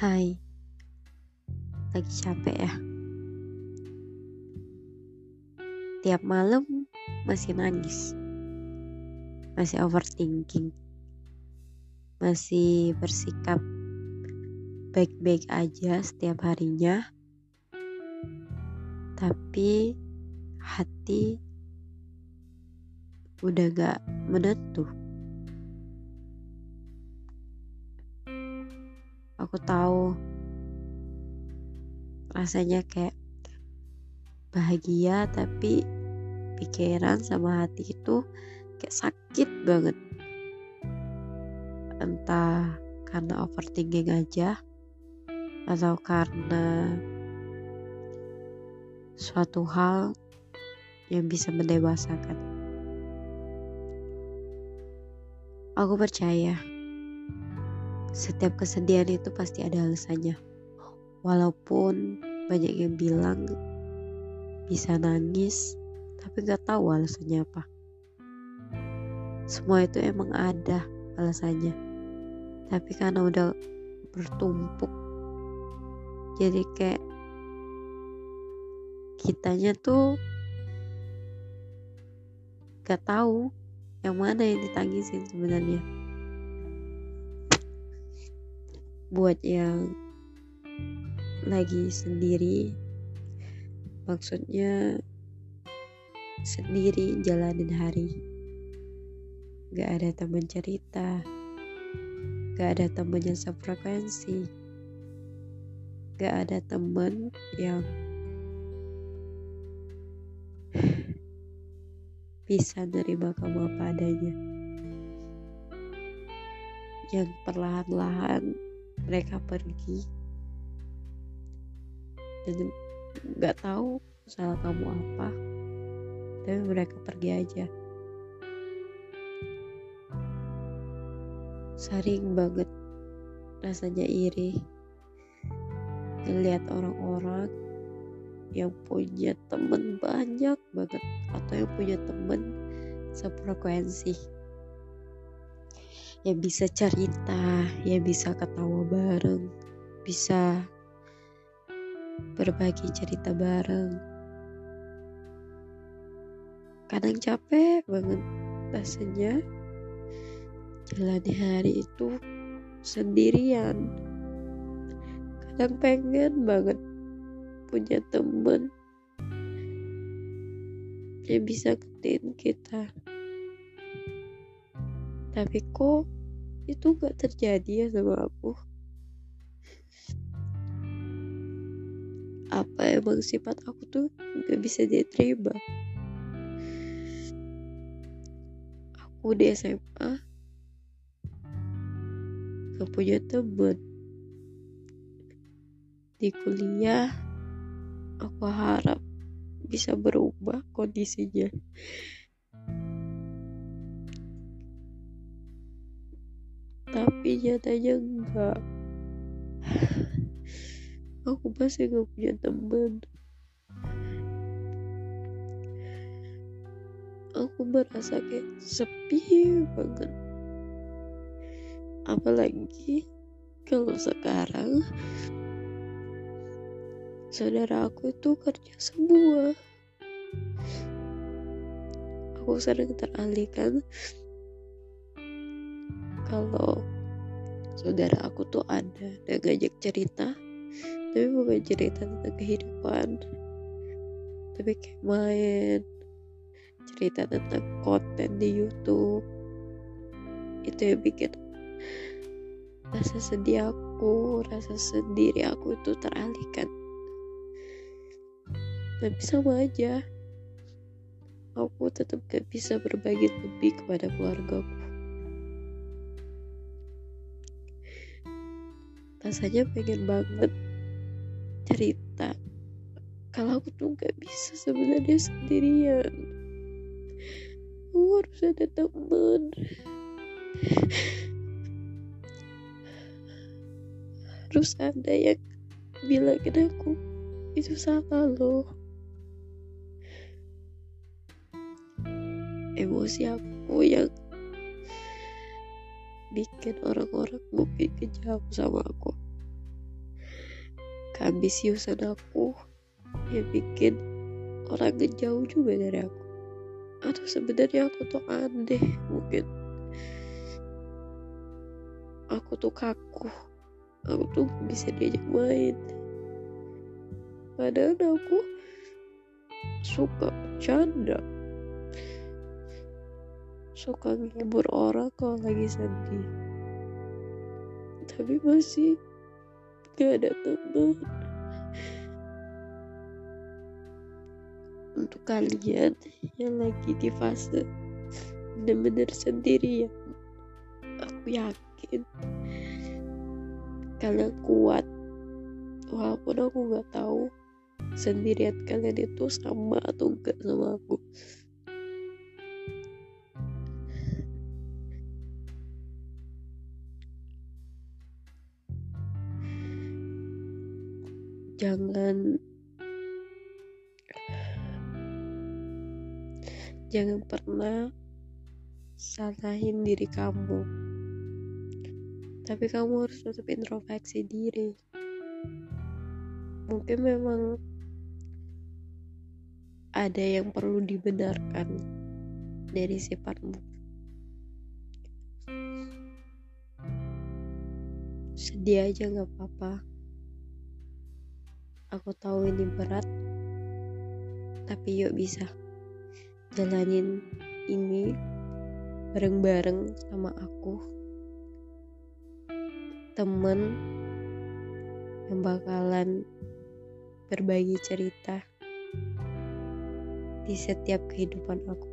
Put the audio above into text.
Hai, lagi capek ya? Tiap malam masih nangis, masih overthinking, masih bersikap baik-baik aja setiap harinya, tapi hati udah gak menentu. Aku tahu rasanya kayak bahagia tapi pikiran sama hati itu kayak sakit banget. Entah karena overthinking aja atau karena suatu hal yang bisa mendewasakan. Aku percaya setiap kesedihan itu pasti ada alasannya. Walaupun banyak yang bilang bisa nangis, tapi gak tahu alasannya apa. Semua itu emang ada alasannya. Tapi karena udah bertumpuk, jadi kayak kitanya tuh gak tahu yang mana yang ditangisin sebenarnya. Buat yang lagi sendiri. Maksudnya sendiri jalanin hari. Gak ada teman cerita. Gak ada teman yang sefrekuensi. Gak ada teman yang bisa nerima kamu apa adanya. Yang perlahan-lahan mereka pergi. Dan nggak tahu salah kamu apa tapi mereka pergi aja. Sering banget rasanya iri ngeliat orang-orang yang punya temen banyak banget atau yang punya temen sefrekuensi yang bisa cerita, yang bisa ketawa bareng, bisa berbagi cerita bareng. Kadang capek banget rasanya jalani hari itu sendirian. Kadang pengen banget punya temen yang bisa ketin kita tapi kok itu gak terjadi ya sama aku? Apa emang sifat aku tuh gak bisa diterima? Aku di SMA gak punya temen di kuliah aku harap bisa berubah kondisinya tapi nyatanya enggak aku masih gak punya teman aku merasa kayak sepi banget. Apalagi kalau sekarang saudara aku itu kerja semua. Aku sering teralihkan kalau saudara aku tuh ada dan ngajak cerita tapi bukan cerita tentang kehidupan. Tapi kayak main cerita tentang konten di YouTube. Itu yang bikin rasa sedih aku rasa sendiri aku itu teralihkan. Tapi sama aja aku tetap gak bisa berbagi lebih kepada keluargaku rasanya pengen banget cerita. Kalau aku tuh gak bisa sebenarnya sendirian. Aku harus ada temen. Harus ada yang bilangin aku itu salah loh. Emosi aku yang bikin orang-orang mungkin kejam sama aku keambisiusan aku yang bikin orang ngejauh juga dari aku. Atau sebenarnya aku tuh aneh mungkin. Aku tuh kaku. Aku tuh bisa diajak main. Padahal aku suka bercanda. Suka ngibur orang kalau lagi sedih. Tapi masih gak ada teman untuk kalian yang lagi di fase bener-bener sendirian aku yakin kalian kuat. Walaupun aku nggak tahu sendirian kalian itu sama atau enggak sama aku jangan. Jangan pernah salahin diri kamu. Tapi kamu harus tetap introspeksi diri. Mungkin memang ada yang perlu dibenarkan dari sifatmu. Sedih aja gak apa-apa Aku tahu ini berat, tapi yuk bisa jalanin ini bareng-bareng sama aku. Temen yang bakalan berbagi cerita di setiap kehidupan aku.